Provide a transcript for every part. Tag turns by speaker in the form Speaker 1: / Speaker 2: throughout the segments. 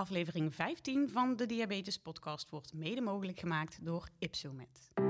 Speaker 1: Aflevering 15 van de Diabetes Podcast wordt mede mogelijk gemaakt door Ipsomed.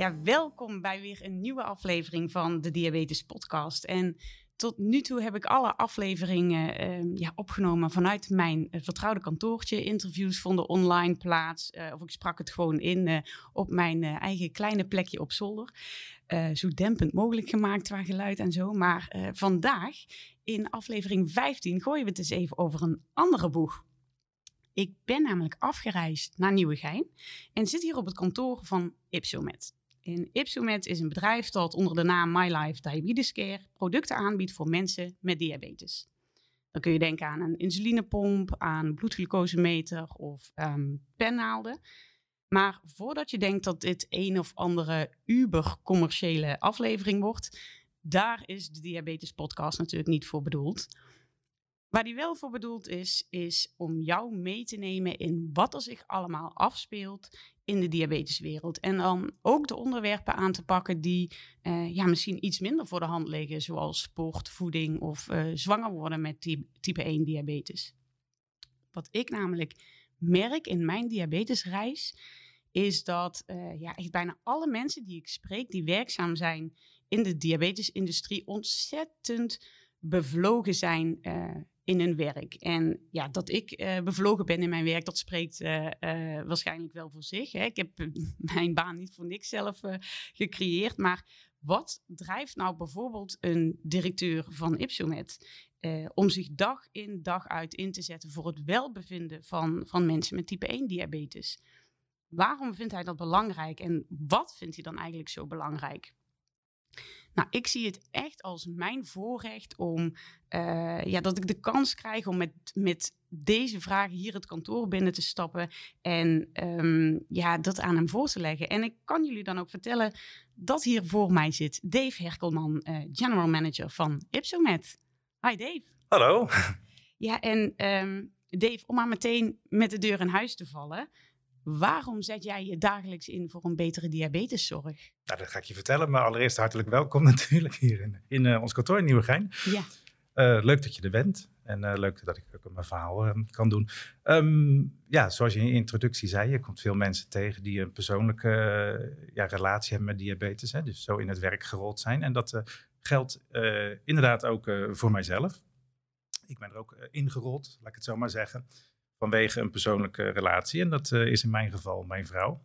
Speaker 1: Ja, welkom bij weer een nieuwe aflevering van de Diabetes Podcast. En tot nu toe heb ik alle afleveringen ehm, ja, opgenomen vanuit mijn uh, vertrouwde kantoortje. Interviews vonden online plaats. Uh, of ik sprak het gewoon in uh, op mijn eigen kleine plekje op zolder. zo dempend mogelijk gemaakt qua geluid en zo. Maar vandaag, in aflevering 15, gooien we het eens even over een andere boeg. Ik ben namelijk afgereisd naar Nieuwegein en zit hier op het kantoor van Ipsomed. En Ipsomed is een bedrijf dat onder de naam My Life Diabetes Care producten aanbiedt voor mensen met diabetes. Dan kun je denken aan een insulinepomp, aan bloedglucosemeter of um, pennaalden. Maar voordat je denkt dat dit een of andere uber-commerciële aflevering wordt, daar is de Diabetes Podcast natuurlijk niet voor bedoeld. Waar die wel voor bedoeld is, is om jou mee te nemen in wat er zich allemaal afspeelt in de diabeteswereld. En dan ook de onderwerpen aan te pakken die uh, ja, misschien iets minder voor de hand liggen, zoals sport, voeding of uh, zwanger worden met type 1 diabetes. Wat ik namelijk merk in mijn diabetesreis, is dat uh, ja, echt bijna alle mensen die ik spreek, die werkzaam zijn in de diabetesindustrie, ontzettend bevlogen zijn in hun werk. En ja, dat ik uh, bevlogen ben in mijn werk, dat spreekt uh, uh, waarschijnlijk wel voor zich. Hè. Ik heb mijn baan niet voor niks zelf gecreëerd. Maar wat drijft nou bijvoorbeeld een directeur van Ipsomed om zich dag in dag uit in te zetten voor het welbevinden van, van mensen met type 1 diabetes? Waarom vindt hij dat belangrijk en wat vindt hij dan eigenlijk zo belangrijk? Nou, ik zie het echt als mijn voorrecht om, uh, ja, dat ik de kans krijg om met, met deze vragen hier het kantoor binnen te stappen en um, ja, dat aan hem voor te leggen. En ik kan jullie dan ook vertellen dat hier voor mij zit Dave Herkelman, uh, General Manager van Ipsomed. Hi Dave.
Speaker 2: Hallo.
Speaker 1: Ja, en um, Dave, om maar meteen met de deur in huis te vallen. Waarom zet jij je dagelijks in voor een betere diabeteszorg?
Speaker 2: Nou, dat ga ik je vertellen. Maar allereerst hartelijk welkom natuurlijk hier in, in uh, ons kantoor in Nieuwegein.
Speaker 1: Ja.
Speaker 2: Uh, leuk dat je er bent. En uh, leuk dat ik ook mijn verhaal kan doen. Um, ja, zoals je in je introductie zei, je komt veel mensen tegen die een persoonlijke ja, relatie hebben met diabetes. Hè, dus zo in het werk gerold zijn. En dat geldt inderdaad ook voor mijzelf. Ik ben er ook ingerold, laat ik het zo maar zeggen vanwege een persoonlijke relatie. En dat uh, is in mijn geval mijn vrouw.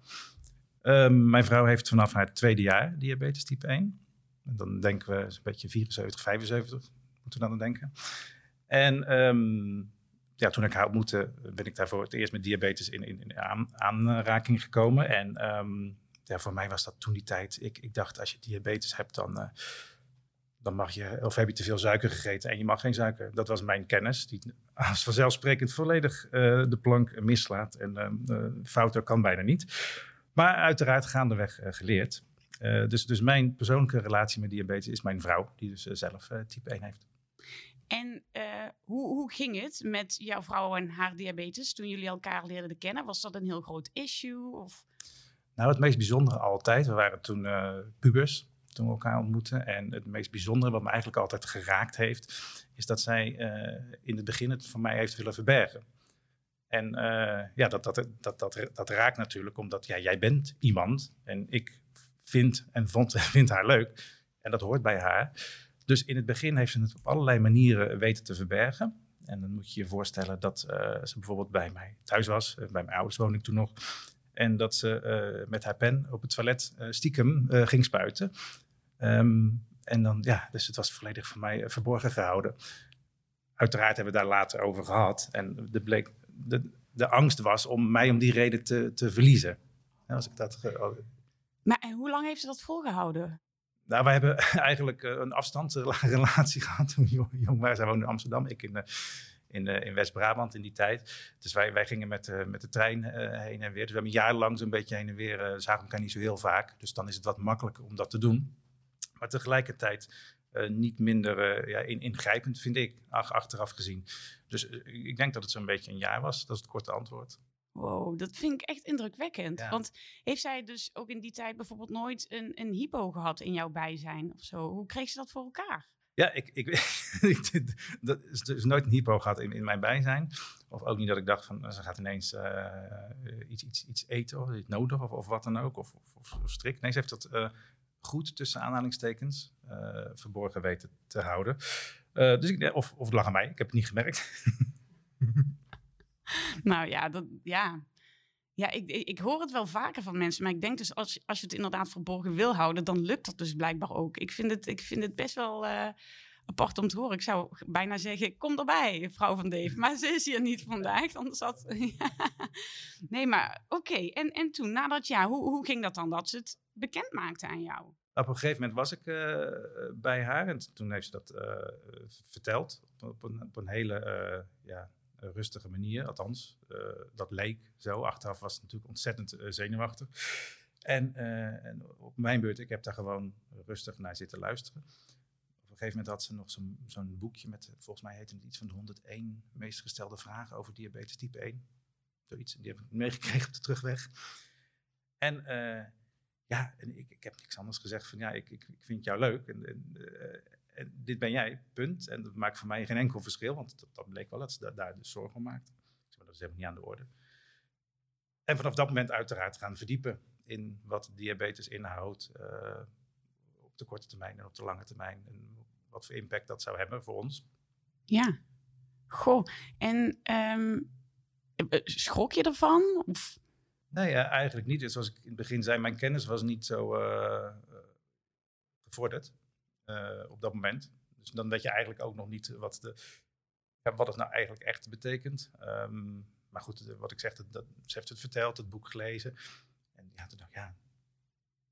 Speaker 2: Um, mijn vrouw heeft vanaf haar tweede jaar diabetes type 1. En dan denken we een beetje 74, 75, moeten we dan denken. En um, ja, toen ik haar ontmoette, ben ik daarvoor het eerst met diabetes in, in, in aan, aanraking gekomen. En um, ja, voor mij was dat toen die tijd. Ik, ik dacht, als je diabetes hebt, dan... Uh, dan mag je, of heb je te veel suiker gegeten en je mag geen suiker. Dat was mijn kennis, die als vanzelfsprekend volledig uh, de plank mislaat. En uh, fouten kan bijna niet. Maar uiteraard gaandeweg uh, geleerd. dus, dus mijn persoonlijke relatie met diabetes is mijn vrouw, die dus zelf type 1 heeft.
Speaker 1: En hoe, hoe ging het met jouw vrouw en haar diabetes toen jullie elkaar leerden kennen? Was dat een heel groot issue? Of?
Speaker 2: Nou, het meest bijzondere altijd, we waren toen pubers toen we elkaar ontmoeten. En het meest bijzondere wat me eigenlijk altijd geraakt heeft, is dat zij uh, in het begin het van mij heeft willen verbergen. En uh, ja, dat, dat, dat, dat, dat raakt natuurlijk, omdat ja, jij bent iemand en ik vind en vond, vind haar leuk. En dat hoort bij haar. Dus in het begin heeft ze het op allerlei manieren weten te verbergen. En dan moet je je voorstellen dat uh, ze bijvoorbeeld bij mij thuis was. bij mijn ouders woonde ik toen nog. En dat ze met haar pen op het toilet stiekem ging spuiten. Um, en dan, ja, dus het was volledig voor mij verborgen gehouden. Uiteraard hebben we daar later over gehad. En de, bleek, de, de angst was om mij om die reden te, te verliezen. als ik dat,
Speaker 1: maar en hoe lang heeft ze dat volgehouden?
Speaker 2: Nou, wij hebben eigenlijk een afstandsrelatie gehad toen jong waren. Zij woonde in Amsterdam, ik in, in, in West-Brabant in die tijd. Dus wij, wij gingen met, met de trein heen en weer. Dus we hebben jarenlang zo'n beetje heen en weer, zagen elkaar niet zo heel vaak. Dus dan is het wat makkelijker om dat te doen. Maar tegelijkertijd uh, niet minder uh, ja, in, ingrijpend, vind ik, ach, achteraf gezien. Dus uh, ik denk dat het zo'n beetje een jaar was. Dat is het korte antwoord.
Speaker 1: Wow, dat vind ik echt indrukwekkend. Ja. Want heeft zij dus ook in die tijd bijvoorbeeld nooit een, een hypo gehad in jouw bijzijn of zo? Hoe kreeg ze dat voor elkaar?
Speaker 2: Ja, ik, ik, dat is dus nooit een hypo gehad in, in mijn bijzijn. Of ook niet dat ik dacht van ze gaat ineens iets, iets, iets eten of iets nodig of, of wat dan ook. Of, of, of, of strikt. Nee, ze heeft dat goed tussen aanhalingstekens uh, verborgen weten te houden. Uh, dus ik, of, of het lag aan mij, ik heb het niet gemerkt.
Speaker 1: nou ja, dat, ja. Ja, ik, ik, hoor het wel vaker van mensen, maar ik denk dus als, als je het inderdaad verborgen wil houden, dan lukt dat dus blijkbaar ook. Ik vind het, ik vind het best wel apart om te horen. Ik zou bijna zeggen, kom erbij, vrouw van Dave. Maar ze is hier niet vandaag, anders had... nee, maar oké. Okay. En, en toen, na dat jaar, hoe, hoe ging dat dan, dat ze het bekend maakte aan jou?
Speaker 2: Op een gegeven moment was ik uh, bij haar en toen heeft ze dat uh, verteld op een, op een hele uh, ja, rustige manier. Althans, dat leek zo. Achteraf was het natuurlijk ontzettend zenuwachtig. En, en, op mijn beurt, ik heb daar gewoon rustig naar zitten luisteren. Een gegeven moment had ze nog zo'n boekje met, volgens mij heette het iets van de 101 meest gestelde vragen over diabetes type 1. Zoiets, die heb ik meegekregen op de terugweg. En ja, en ik, ik heb niks anders gezegd van ja, ik, ik, ik vind jou leuk en, en, en, dit ben jij, punt. En dat maakt voor mij geen enkel verschil, want dat, bleek wel dat ze da daar dus zorgen om maakte. Dat is helemaal niet aan de orde. En vanaf dat moment uiteraard gaan verdiepen in wat diabetes inhoudt uh, op de korte termijn en op de lange termijn. En wat voor impact dat zou hebben voor ons.
Speaker 1: Ja, goh. En um, schrok je ervan? Of
Speaker 2: Nee, uh, eigenlijk niet. Dus zoals ik in het begin zei, mijn kennis was niet zo uh, gevorderd op dat moment. Dus dan weet je eigenlijk ook nog niet wat, de, ja, wat het nou eigenlijk echt betekent. Um, maar goed, wat ik zeg, dat, dat, ze heeft het verteld, het boek gelezen. En ja, toen dacht ik, ja,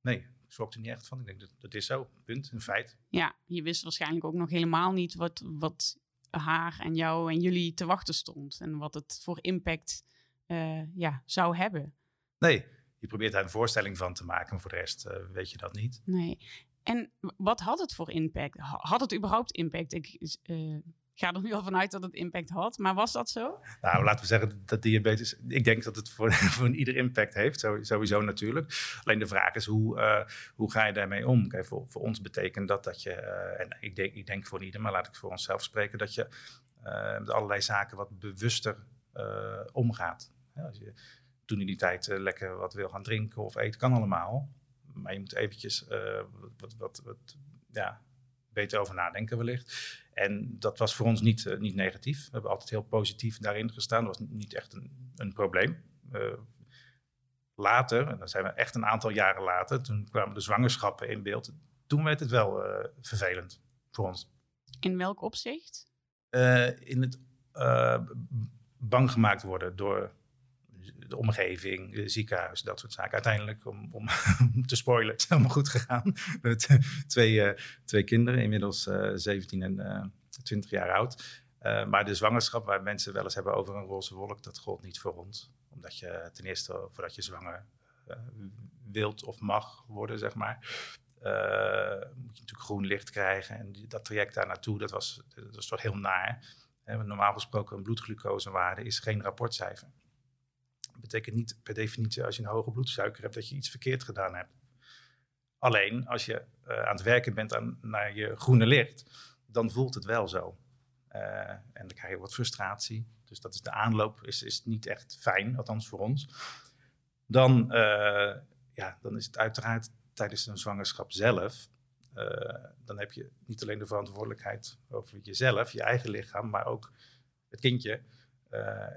Speaker 2: nee, schrok er niet echt van. Ik denk, dat, dat is zo, punt, een feit.
Speaker 1: Ja, je wist waarschijnlijk ook nog helemaal niet wat, wat haar en jou en jullie te wachten stond. En wat het voor impact uh, ja, zou hebben.
Speaker 2: Nee, je probeert daar een voorstelling van te maken, maar voor de rest uh, weet je dat niet.
Speaker 1: Nee. En wat had het voor impact? Had het überhaupt impact? Ik uh, ga er nu al vanuit dat het impact had, maar was dat zo?
Speaker 2: Nou, laten we zeggen dat diabetes. Ik denk dat het voor, voor ieder impact heeft, sowieso natuurlijk. Alleen de vraag is hoe, uh, hoe ga je daarmee om? Kijk, voor, voor ons betekent dat dat je, en ik denk, ik denk voor ieder, maar laat ik voor onszelf spreken, dat je met allerlei zaken wat bewuster omgaat. Als je toen in die tijd uh, lekker wat wil gaan drinken of eten, kan allemaal. Maar je moet eventjes uh, wat, wat, wat, ja, beter over nadenken wellicht. En dat was voor ons niet, uh, niet negatief. We hebben altijd heel positief daarin gestaan. Dat was niet echt een, een probleem. later, en dan zijn we echt een aantal jaren later, toen kwamen de zwangerschappen in beeld. Toen werd het wel vervelend voor ons.
Speaker 1: In welk opzicht?
Speaker 2: in het bang gemaakt worden door omgeving, ziekenhuis, dat soort zaken. Uiteindelijk, om, om te spoilen, het is helemaal goed gegaan. Met twee, uh, twee kinderen, inmiddels uh, eh, 17 en uh, eh, 20 jaar oud. maar de zwangerschap, waar mensen wel eens hebben over een roze wolk, dat gold niet voor ons. Omdat je ten eerste, voordat je zwanger wilt of mag worden, zeg maar, moet je natuurlijk groen licht krijgen. En dat traject daar naartoe, dat was, dat was toch heel naar. normaal gesproken, een bloedglucosewaarde is geen rapportcijfer betekent niet per definitie als je een hoge bloedsuiker hebt dat je iets verkeerd gedaan hebt. Alleen als je uh, aan het werken bent aan, naar je groene licht, dan voelt het wel zo. Uh, en dan krijg je wat frustratie. Dus dat is de aanloop, is, is niet echt fijn, althans voor ons. Dan, uh, ja, dan is het uiteraard tijdens een zwangerschap zelf. dan heb je niet alleen de verantwoordelijkheid over jezelf, je eigen lichaam, maar ook het kindje.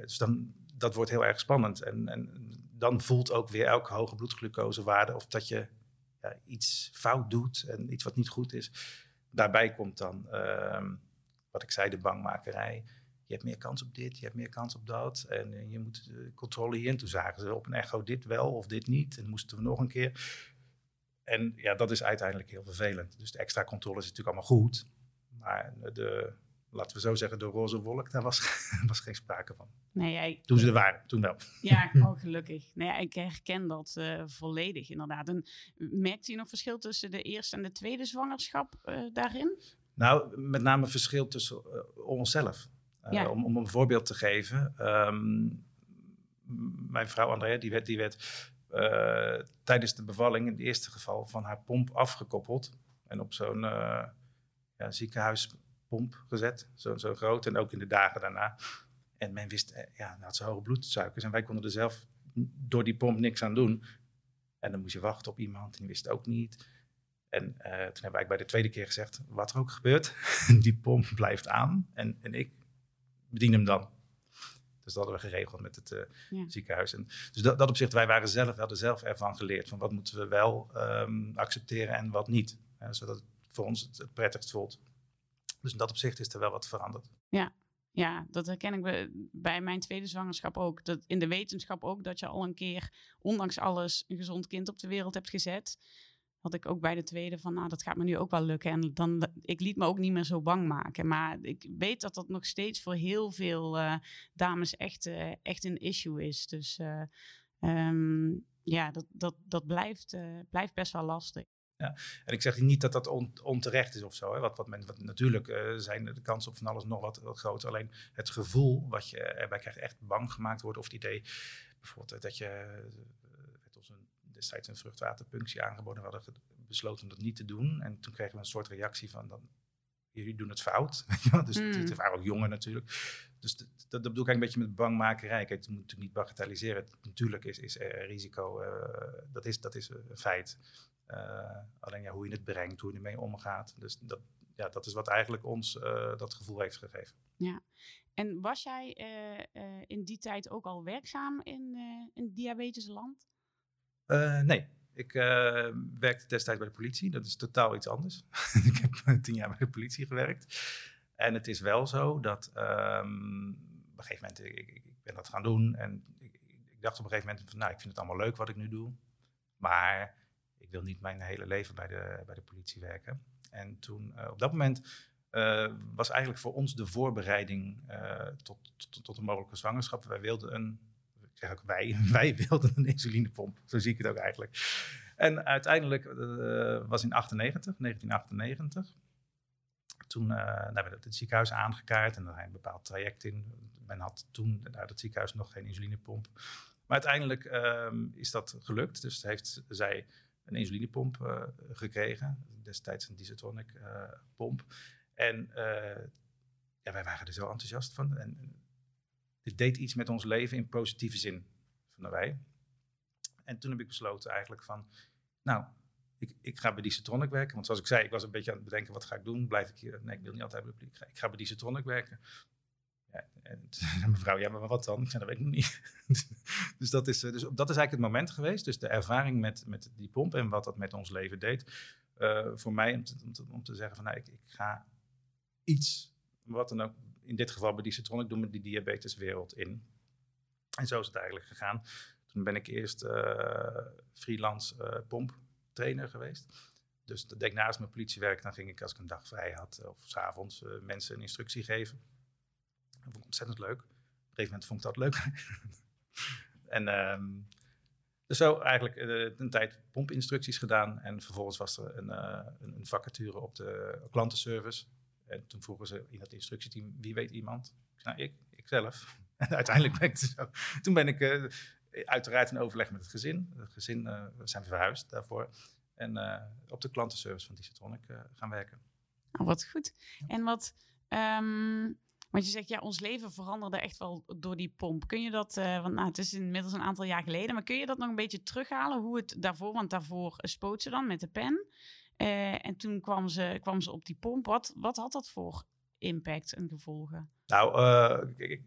Speaker 2: dus dan, dat wordt heel erg spannend. En, en dan voelt ook weer elke hoge bloedglucosewaarde of dat je ja, iets fout doet en iets wat niet goed is. Daarbij komt dan, uh, wat ik zei, de bangmakerij. Je hebt meer kans op dit, je hebt meer kans op dat. En uh, je moet uh, controle hierin. Toen zagen ze op een echo dit wel of dit niet. En moesten we nog een keer. en ja, dat is uiteindelijk heel vervelend. Dus de extra controle is natuurlijk allemaal goed. Maar de, laten we zo zeggen, de roze wolk, daar was, was geen sprake van.
Speaker 1: Nee, jij...
Speaker 2: Toen ze er waren, toen wel.
Speaker 1: Ja, oh, gelukkig. Nee, ik herken dat uh, volledig inderdaad. En merkt u nog verschil tussen de eerste en de tweede zwangerschap uh, daarin?
Speaker 2: Nou, met name verschil tussen uh, onszelf. Ja. Om, om een voorbeeld te geven. Um, mijn vrouw Andrea, die werd, die werd tijdens de bevalling in het eerste geval van haar pomp afgekoppeld. En op zo'n ja, ziekenhuispomp gezet, zo, zo groot. En ook in de dagen daarna. En men wist, eh, ja, dan had ze hoge bloedsuikers. En wij konden er zelf door die pomp niks aan doen. En dan moest je wachten op iemand en die wist het ook niet. En uh, toen hebben wij bij de tweede keer gezegd, wat er ook gebeurt, die pomp blijft aan. En, en ik bedien hem dan. Dus dat hadden we geregeld met het uh, ziekenhuis. En dus dat, dat opzicht, wij waren zelf, we hadden zelf ervan geleerd. Van wat moeten we wel um, accepteren en wat niet. zodat het voor ons het, het prettigst voelt. Dus in dat opzicht is er wel wat veranderd.
Speaker 1: Ja, ja, dat herken ik bij mijn tweede zwangerschap ook. Dat in de wetenschap ook, dat je al een keer, ondanks alles, een gezond kind op de wereld hebt gezet. Had ik ook bij de tweede van, nou, dat gaat me nu ook wel lukken. En dan, ik liet me ook niet meer zo bang maken. Maar ik weet dat dat nog steeds voor heel veel uh, dames echt, uh, echt een issue is. Dus uh, um, ja, dat, dat, dat blijft, blijft best wel lastig.
Speaker 2: Ja. En ik zeg niet dat dat onterecht is of zo. Hè. Wat, wat, men, wat natuurlijk uh, zijn de kansen op van alles nog wat, wat groter. Alleen het gevoel wat je erbij krijgt, echt bang gemaakt wordt. Of het idee bijvoorbeeld dat je werd ons een, destijds een vruchtwaterpunctie aangeboden. We hadden besloten om dat niet te doen. En toen kregen we een soort reactie van dan, jullie doen het fout. dus mm. het waren ook jongen natuurlijk. Dus dat, dat, bedoel ik eigenlijk een beetje met bangmakerij. Kijk, het moet natuurlijk niet bagatelliseren. Natuurlijk is, is er risico, uh, dat, is, dat is een feit. Uh, alleen ja, hoe je het brengt, hoe je ermee omgaat. Dus dat, ja, dat is wat eigenlijk ons uh, dat gevoel heeft gegeven.
Speaker 1: Ja, en was jij uh, in die tijd ook al werkzaam in, in diabetesland?
Speaker 2: nee, ik werkte destijds bij de politie. Dat is totaal iets anders. ik heb tien jaar bij de politie gewerkt. En het is wel zo dat um, op een gegeven moment, ik, ik, ik, ben dat gaan doen. En ik, ik dacht op een gegeven moment van, nou, ik vind het allemaal leuk wat ik nu doe. Maar ik wil niet mijn hele leven bij de, bij de politie werken. En toen, uh, op dat moment, uh, was eigenlijk voor ons de voorbereiding uh, tot, tot, tot, een mogelijke zwangerschap. Wij wilden een, ik zeg ook wij, wij wilden een insulinepomp. Zo zie ik het ook eigenlijk. En uiteindelijk was in 98, 1998. Toen hebben we het ziekenhuis aangekaart en er een bepaald traject in. Men had toen uit het ziekenhuis nog geen insulinepomp. Maar uiteindelijk um, is dat gelukt. Dus heeft zij een insulinepomp uh, gekregen. Destijds een Disatronic uh, pomp. En uh, ja, wij waren er zo enthousiast van. En dit deed iets met ons leven in positieve zin, vonden wij. En toen heb ik besloten eigenlijk van, nou, ik, ik ga bij Disatronic werken. Want zoals ik zei, ik was een beetje aan het bedenken, wat ga ik doen? Blijf ik hier? Nee, ik wil niet altijd bij de ga, ik ga bij Disatronic werken. Mevrouw, ja, maar wat dan? Ik zei, dat weet ik nog niet. dus, dat is, eh, dus dat is eigenlijk het moment geweest. Dus de ervaring met, met die pomp en wat dat met ons leven deed. Uh, voor mij om te, om te, zeggen van, nou, ik, ik, ga iets, wat dan ook, in dit geval bij die Citronic, doen met die diabeteswereld in. En zo is het eigenlijk gegaan. Toen ben ik eerst uh, freelance uh, pomptrainer geweest. Dus dat ik naast mijn politiewerk. Dan ging ik als ik een dag vrij had of s'avonds uh, mensen een instructie geven. Dat vond ik ontzettend leuk. Op een gegeven moment vond ik dat leuk. en um, dus zo eigenlijk uh, een tijd pompinstructies gedaan. En vervolgens was er een, uh, een, vacature op de klantenservice. En toen vroegen ze in het instructieteam, wie weet iemand? Nou, ik, ik zelf. En uiteindelijk ben ik zo. Toen ben ik uh, uiteraard in overleg met het gezin. Het gezin we zijn verhuisd daarvoor. En op de klantenservice van Digitronic gaan werken.
Speaker 1: Oh, wat goed. En wat... Um want je zegt, ja, ons leven veranderde echt wel door die pomp. Kun je dat, uh, want nou, het is inmiddels een aantal jaar geleden, maar kun je dat nog een beetje terughalen? Hoe het daarvoor, want daarvoor spoot ze dan met de pen. Uh, en toen kwam ze, kwam ze op die pomp. Wat, wat had dat voor impact en gevolgen?
Speaker 2: Nou, uh, ik,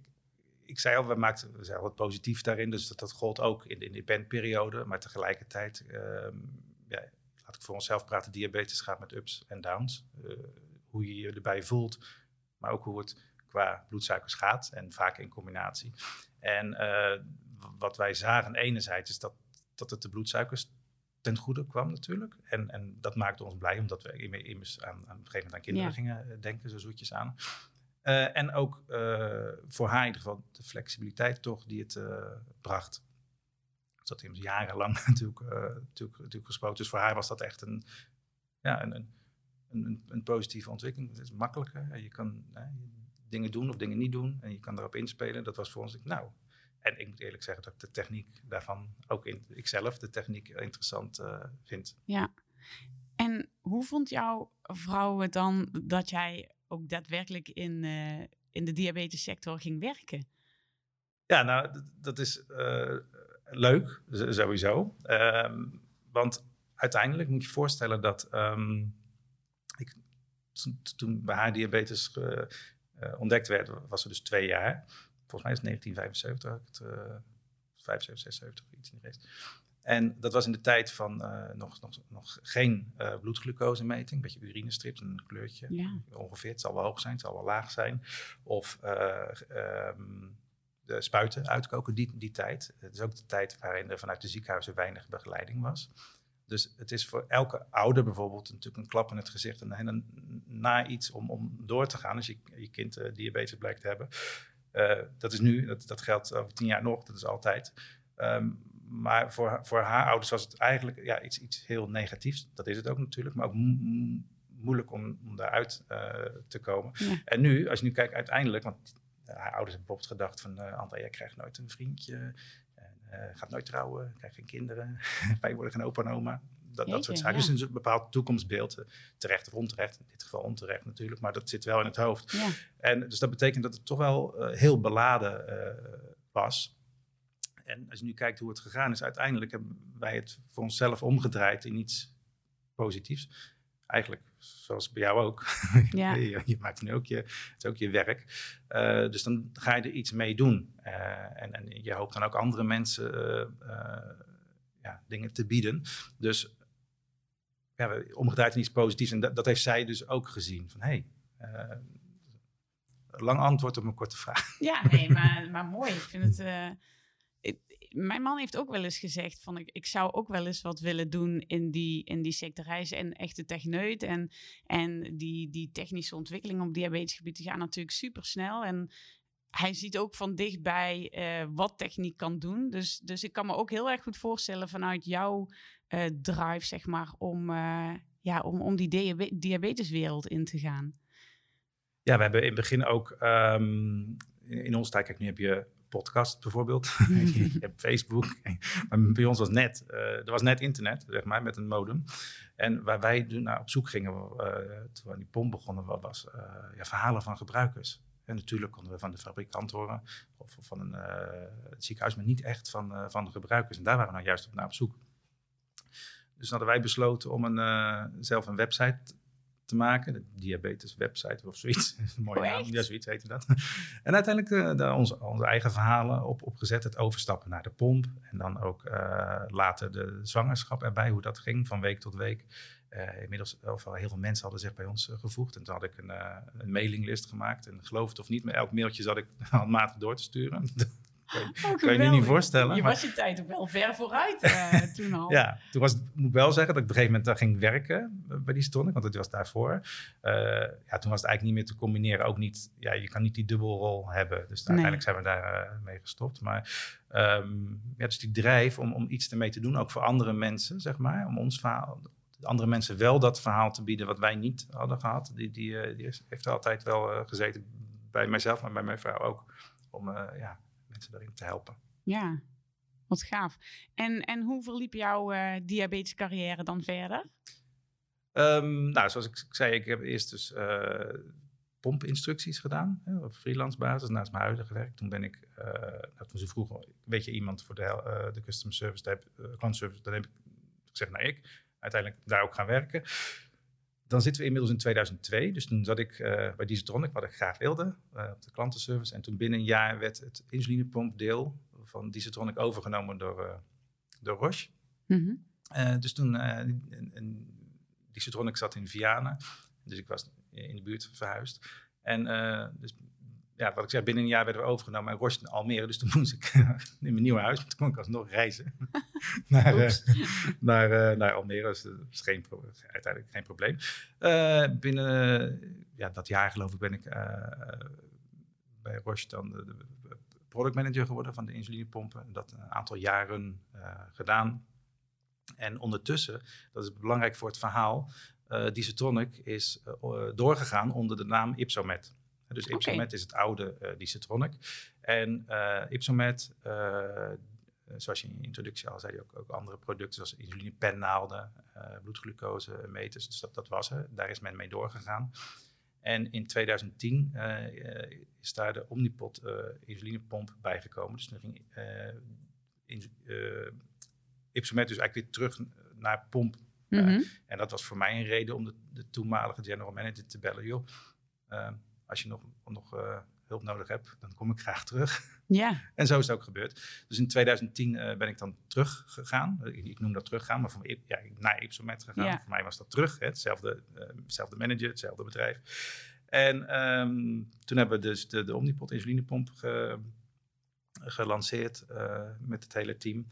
Speaker 2: ik, zei al, we, maakten, we zijn wat positief daarin. Dus dat, dat gold ook in, in de penperiode. Maar tegelijkertijd, ehm, ja, laat ik voor onszelf praten, diabetes gaat met ups en downs. hoe je je erbij voelt, maar ook hoe het qua bloedsuikers gaat en vaak in combinatie. En uh, wat wij zagen enerzijds is dat, dat het de bloedsuikers ten goede kwam natuurlijk. En, en dat maakte ons blij, omdat we immers aan, aan een gegeven moment aan kinderen gingen denken, zo zoetjes aan. en ook voor haar in ieder geval de flexibiliteit toch die het bracht dat heeft jarenlang natuurlijk, natuurlijk, natuurlijk gesproken. Dus voor haar was dat echt een, ja, een, een, een, een positieve ontwikkeling. Het is makkelijker. Je kan dingen doen of dingen niet doen en je kan daarop inspelen. Dat was voor ons, nou, en ik moet eerlijk zeggen dat ik de techniek daarvan, ook in, ikzelf, de techniek interessant uh, vind.
Speaker 1: Ja, en hoe vond jouw vrouw het dan dat jij ook daadwerkelijk in, uh, in de diabetessector ging werken?
Speaker 2: Ja, nou, dat is leuk, sowieso. Ehm, want uiteindelijk moet je je voorstellen dat ehm, ik, toen bij haar diabetes uh, ontdekt werd, was ze dus twee jaar. Volgens mij is het 1975, het, uh, 75, 76, iets in de geest. En dat was in de tijd van uh, nog, nog, nog geen uh, bloedglucosemeting, een beetje urinestrips, een kleurtje ja. ongeveer. Het zal wel hoog zijn, het zal wel laag zijn. Of um, de spuiten uitkoken, die, die tijd. Het is ook de tijd waarin er vanuit de ziekenhuizen weinig begeleiding was. Dus het is voor elke ouder bijvoorbeeld natuurlijk een klap in het gezicht en een na iets om, om door te gaan als je, je kind uh, diabetes blijkt te hebben. Uh, dat is nu, dat, dat geldt over tien jaar nog, dat is altijd. Um, maar voor, voor haar ouders was het eigenlijk ja, iets, iets heel negatiefs. Dat is het ook natuurlijk, maar ook moeilijk om, om daaruit uh, te komen. Ja. En nu, als je nu kijkt uiteindelijk, want haar ouders hebben bijvoorbeeld gedacht van... Uh, André, jij krijgt nooit een vriendje. En, uh, gaat nooit trouwen, krijgt geen kinderen. Wij worden geen opa en oma. Dat, dat soort zaken. Ja. Dus een bepaald toekomstbeeld, eh, terecht of onterecht. In dit geval onterecht natuurlijk, maar dat zit wel in het hoofd. Ja. En dus dat betekent dat het toch wel heel beladen was. En als je nu kijkt hoe het gegaan is, uiteindelijk hebben wij het voor onszelf omgedraaid in iets positiefs eigenlijk zoals bij jou ook. Ja. je, je, maakt nu ook je, het is ook je werk. Uh, dus dan ga je er iets mee doen. Uh, en, en je hoopt dan ook andere mensen uh, ja, dingen te bieden. Dus ja, omgedraaid in iets positiefs. En dat, dat heeft zij dus ook gezien. Van hé, hey, lang antwoord op een korte vraag.
Speaker 1: Ja, nee, maar, maar mooi. Ik vind het mijn man heeft ook wel eens gezegd van ik, ik zou ook wel eens wat willen doen in die, in die sector. Hij is echte techneut en, en die, die technische ontwikkeling op diabetesgebied die gaan natuurlijk super snel. En hij ziet ook van dichtbij uh, wat techniek kan doen. Dus, dus ik kan me ook heel erg goed voorstellen vanuit jouw uh, drive, zeg maar, om, uh, ja, om, om die diabeteswereld in te gaan.
Speaker 2: Ja, we hebben in het begin ook um, in, onze tijd, kijk, nu heb je podcast bijvoorbeeld. je hebt Facebook. maar bij ons was net, uh, er was net internet, zeg maar, met een modem. En waar wij naar nou, op zoek gingen, uh, toen we aan die pomp begonnen, was uh, ja, verhalen van gebruikers. En natuurlijk konden we van de fabrikant horen of van een ziekenhuis, maar niet echt van, van de gebruikers. En daar waren we nou juist op naar op zoek. Dus hadden wij besloten om een, zelf een website te maken. De diabetes website of zoiets. Mooi naam, ja, zoiets heette dat. en uiteindelijk uh, onze, onze, eigen verhalen op, opgezet. Het overstappen naar de pomp. En dan ook uh, later de zwangerschap erbij, hoe dat ging van week tot week. Uh, inmiddels of heel veel mensen hadden zich bij ons gevoegd. En toen had ik een, een mailinglist gemaakt. En geloof het of niet, met elk mailtje zat ik handmatig door te sturen. Kan, oh, kan je je niet voorstellen.
Speaker 1: Je was je tijd ook wel ver vooruit uh, toen al.
Speaker 2: ja, toen was moet wel zeggen dat ik op een gegeven moment daar ging werken bij die Stonic, want het was daarvoor. Uh, ja, toen was het eigenlijk niet meer te combineren. Ook niet, ja, je kan niet die dubbelrol hebben. Dus uiteindelijk zijn we daar uh, mee gestopt. Maar um, ja, dus die drijf om, om iets ermee te doen, ook voor andere mensen, zeg maar. Om ons verhaal, andere mensen wel dat verhaal te bieden wat wij niet hadden gehad. Die, die, die heeft altijd wel gezeten bij mijzelf, maar bij mijn vrouw ook. Om ja, mensen daarin te helpen.
Speaker 1: Ja, wat gaaf. En, en hoe verliep jouw uh, diabetescarrière dan verder?
Speaker 2: Um, nou, zoals ik zei, ik heb eerst dus uh, pompinstructies gedaan. Hè, op freelance basis naast mijn huidige werk. Toen ben ik, uh, nou, toen ze vroegen, weet je iemand voor de, uh, de customer service, de uh, service, dan heb ik gezegd, nou ik, uiteindelijk daar ook gaan werken dan zitten we inmiddels in 2002. Dus toen zat ik uh, bij Dieseltronic, wat ik graag wilde, uh, op de klantenservice. En toen binnen een jaar werd het insulinepompdeel van Dieseltronic overgenomen door, uh, door Roche. Mm -hmm. dus toen, Dieseltronic zat in Vianen. Dus ik was in de buurt verhuisd. En dus ja, wat ik zei, binnen een jaar werden we overgenomen in Rost Almere. Dus toen moest ik in mijn nieuwe huis, toen kon ik alsnog reizen naar, uh, naar, uh, naar Almere. Dus dat is geen, uiteindelijk geen probleem. Uh, binnen ja, dat jaar geloof ik ben ik bij dan de, de, product manager geworden van de insulinepompen. Dat een aantal jaren gedaan. En ondertussen, dat is belangrijk voor het verhaal, uh, Dicetronic is doorgegaan onder de naam Ipsomet. Dus Ipsomet is het oude uh, Dicetronic. En uh, Ipsomet, uh, zoals je in je introductie al zei, ook, ook andere producten zoals insulinepennaalden, bloedglucose meters. Dus dat, dat was er. Daar is men mee doorgegaan. En in 2010 is daar de Omnipot insulinepomp bijgekomen. Dus toen ging in, Ipsomet dus eigenlijk weer terug naar pomp. Mm -hmm. en dat was voor mij een reden om de, de toenmalige general manager te bellen. Joh, als je nog, nog uh, hulp nodig hebt, dan kom ik graag terug.
Speaker 1: Ja.
Speaker 2: en zo is het ook gebeurd. Dus in 2010 uh, ben ik dan teruggegaan. Ik, ik noem dat teruggaan, maar voor, ja, naar Ipsomet gegaan. Ja. Voor mij was dat terug. Hè, hetzelfde, uh, hetzelfde manager, hetzelfde bedrijf. En um, toen hebben we dus de, de Omnipot insulinepomp ge, gelanceerd met het hele team.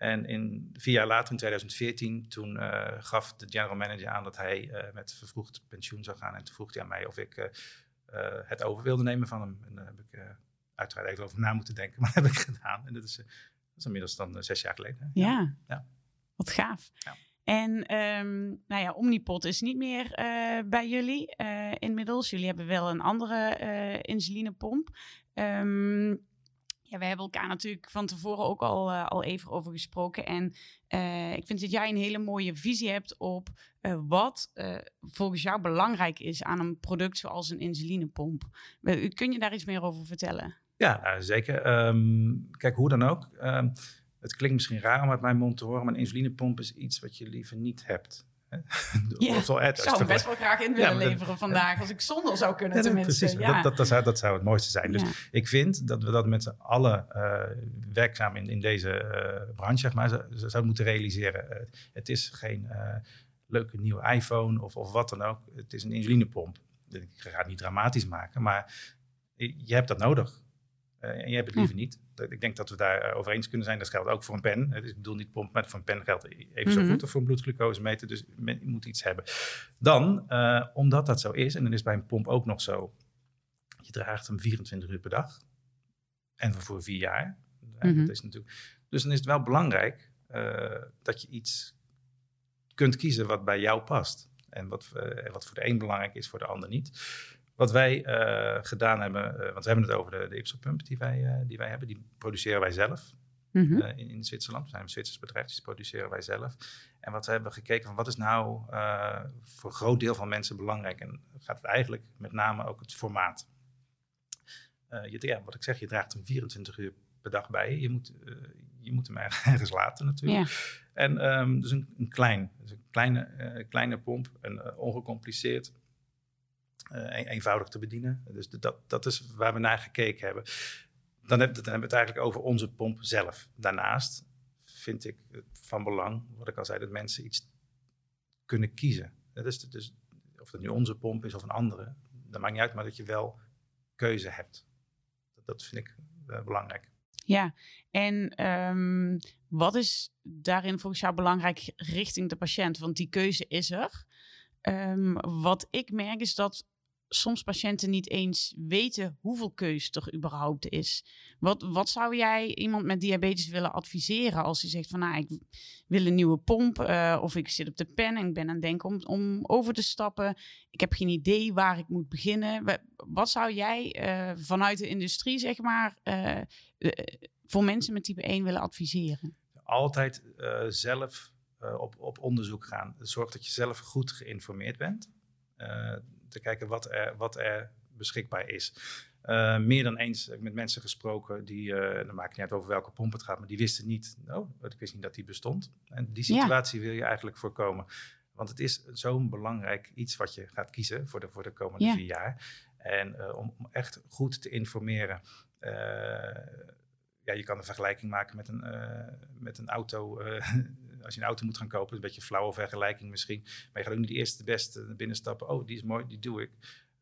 Speaker 2: En in, vier jaar later, in 2014, toen uh, gaf de general manager aan dat hij uh, met vervroegd pensioen zou gaan. En toen vroeg hij aan mij of ik uh, het over wilde nemen van hem. En daar heb ik uiteraard even over na moeten denken, maar dat heb ik gedaan. En dat is, dat is inmiddels dan zes jaar geleden.
Speaker 1: Ja, ja. wat gaaf. Ja. En um, nou ja, Omnipot is niet meer bij jullie inmiddels. Jullie hebben wel een andere insulinepomp. Um, ja, we hebben elkaar natuurlijk van tevoren ook al, uh, al even over gesproken. En uh, ik vind dat jij een hele mooie visie hebt op uh, wat volgens jou belangrijk is aan een product zoals een insulinepomp. Kun je daar iets meer over vertellen?
Speaker 2: Ja, zeker. Um, kijk, hoe dan ook. Um, het klinkt misschien raar om uit mijn mond te horen, maar een insulinepomp is iets wat je liever niet hebt.
Speaker 1: Ja, ik zou hem best wel graag in willen ja, leveren dat, vandaag, als ik zonder zou kunnen ja, tenminste. Precies,
Speaker 2: ja. dat, dat, dat, zou, dat zou het mooiste zijn. Dus ik vind dat we dat met z'n allen uh, werkzaam in, in deze uh, branche, zeg maar, zouden moeten realiseren. Uh, het is geen leuke nieuwe iPhone of, of wat dan ook. Het is een insulinepomp. Ik ga het niet dramatisch maken, maar je hebt dat nodig. Uh, en je hebt het liever niet. Ik denk dat we daar over eens kunnen zijn. Dat geldt ook voor een pen. Dus ik bedoel niet pomp, maar voor een pen geldt even zo mm -hmm. goed. Of voor een bloedglucose meten. Dus je moet iets hebben. Dan, uh, omdat dat zo is, en dan is bij een pomp ook nog zo. Je draagt hem 24 uur per dag. En voor vier jaar. Mm -hmm. dat is natuurlijk, dus dan is het wel belangrijk uh, dat je iets kunt kiezen wat bij jou past. En wat, wat voor de een belangrijk is, voor de ander niet. Wat wij uh, gedaan hebben, uh, want we hebben het over de, de Ipsopump die wij, uh, die wij hebben, die produceren wij zelf mm -hmm. in, in, Zwitserland. We zijn een Zwitsers bedrijf, dus die produceren wij zelf. En wat we hebben gekeken van wat is nou voor een groot deel van mensen belangrijk? En gaat het eigenlijk met name ook het formaat. je, ja, wat ik zeg, je draagt hem 24 uur per dag bij je. Moet, je moet hem ergens laten natuurlijk. En um, dus een, een klein, dus een kleine, kleine pomp, en ongecompliceerd uh, eenvoudig te bedienen. Dus dat, dat is waar we naar gekeken hebben. Dan, heb, dan hebben we het eigenlijk over onze pomp zelf. Daarnaast vind ik het van belang, wat ik al zei, dat mensen iets kunnen kiezen. Dat is dus, of het nu onze pomp is of een andere, dat maakt niet uit, maar dat je wel keuze hebt. Dat, dat vind ik uh, belangrijk.
Speaker 1: Ja, en um, wat is daarin volgens jou belangrijk richting de patiënt? Want die keuze is er. Um, wat ik merk is dat soms patiënten niet eens weten hoeveel keus er überhaupt is. Wat, wat zou jij iemand met diabetes willen adviseren als hij zegt van nou, ik wil een nieuwe pomp uh, of ik zit op de pen en ik ben aan het denken om, om over te stappen. Ik heb geen idee waar ik moet beginnen. Wat zou jij uh, vanuit de industrie, zeg maar, uh, voor mensen met type 1 willen adviseren?
Speaker 2: Altijd zelf op, op onderzoek gaan. Zorg dat je zelf goed geïnformeerd bent te kijken wat er, wat er beschikbaar is. Uh, meer dan eens heb ik met mensen gesproken die, uh, dan maakt niet uit over welke pomp het gaat, maar die wisten niet, oh, ik wist niet dat die bestond. En die situatie ja. wil je eigenlijk voorkomen. Want het is zo'n belangrijk iets wat je gaat kiezen voor de, voor de komende ja. vier jaar. En uh, om, om, echt goed te informeren. ja, je kan een vergelijking maken met een, met een auto als je een auto moet gaan kopen, een beetje flauwe vergelijking misschien. Maar je gaat ook niet de eerste de beste binnenstappen. Oh, die is mooi, die doe ik.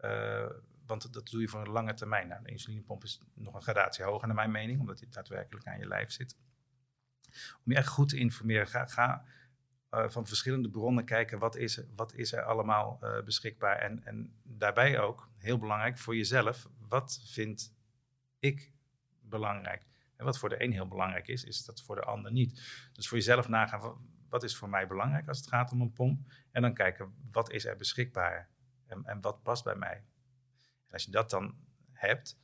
Speaker 2: Uh, want dat doe je voor een lange termijn. Nou, de insulinepomp is nog een gradatie hoger naar mijn mening, omdat die daadwerkelijk aan je lijf zit. Om je echt goed te informeren, ga, ga uh, van verschillende bronnen kijken wat is, wat is er allemaal uh, beschikbaar. En, en daarbij ook, heel belangrijk voor jezelf, wat vind ik belangrijk? En wat voor de een heel belangrijk is, is dat voor de ander niet. Dus voor jezelf nagaan, wat is voor mij belangrijk als het gaat om een pomp? En dan kijken, wat is er beschikbaar en, en wat past bij mij? En als je dat dan hebt,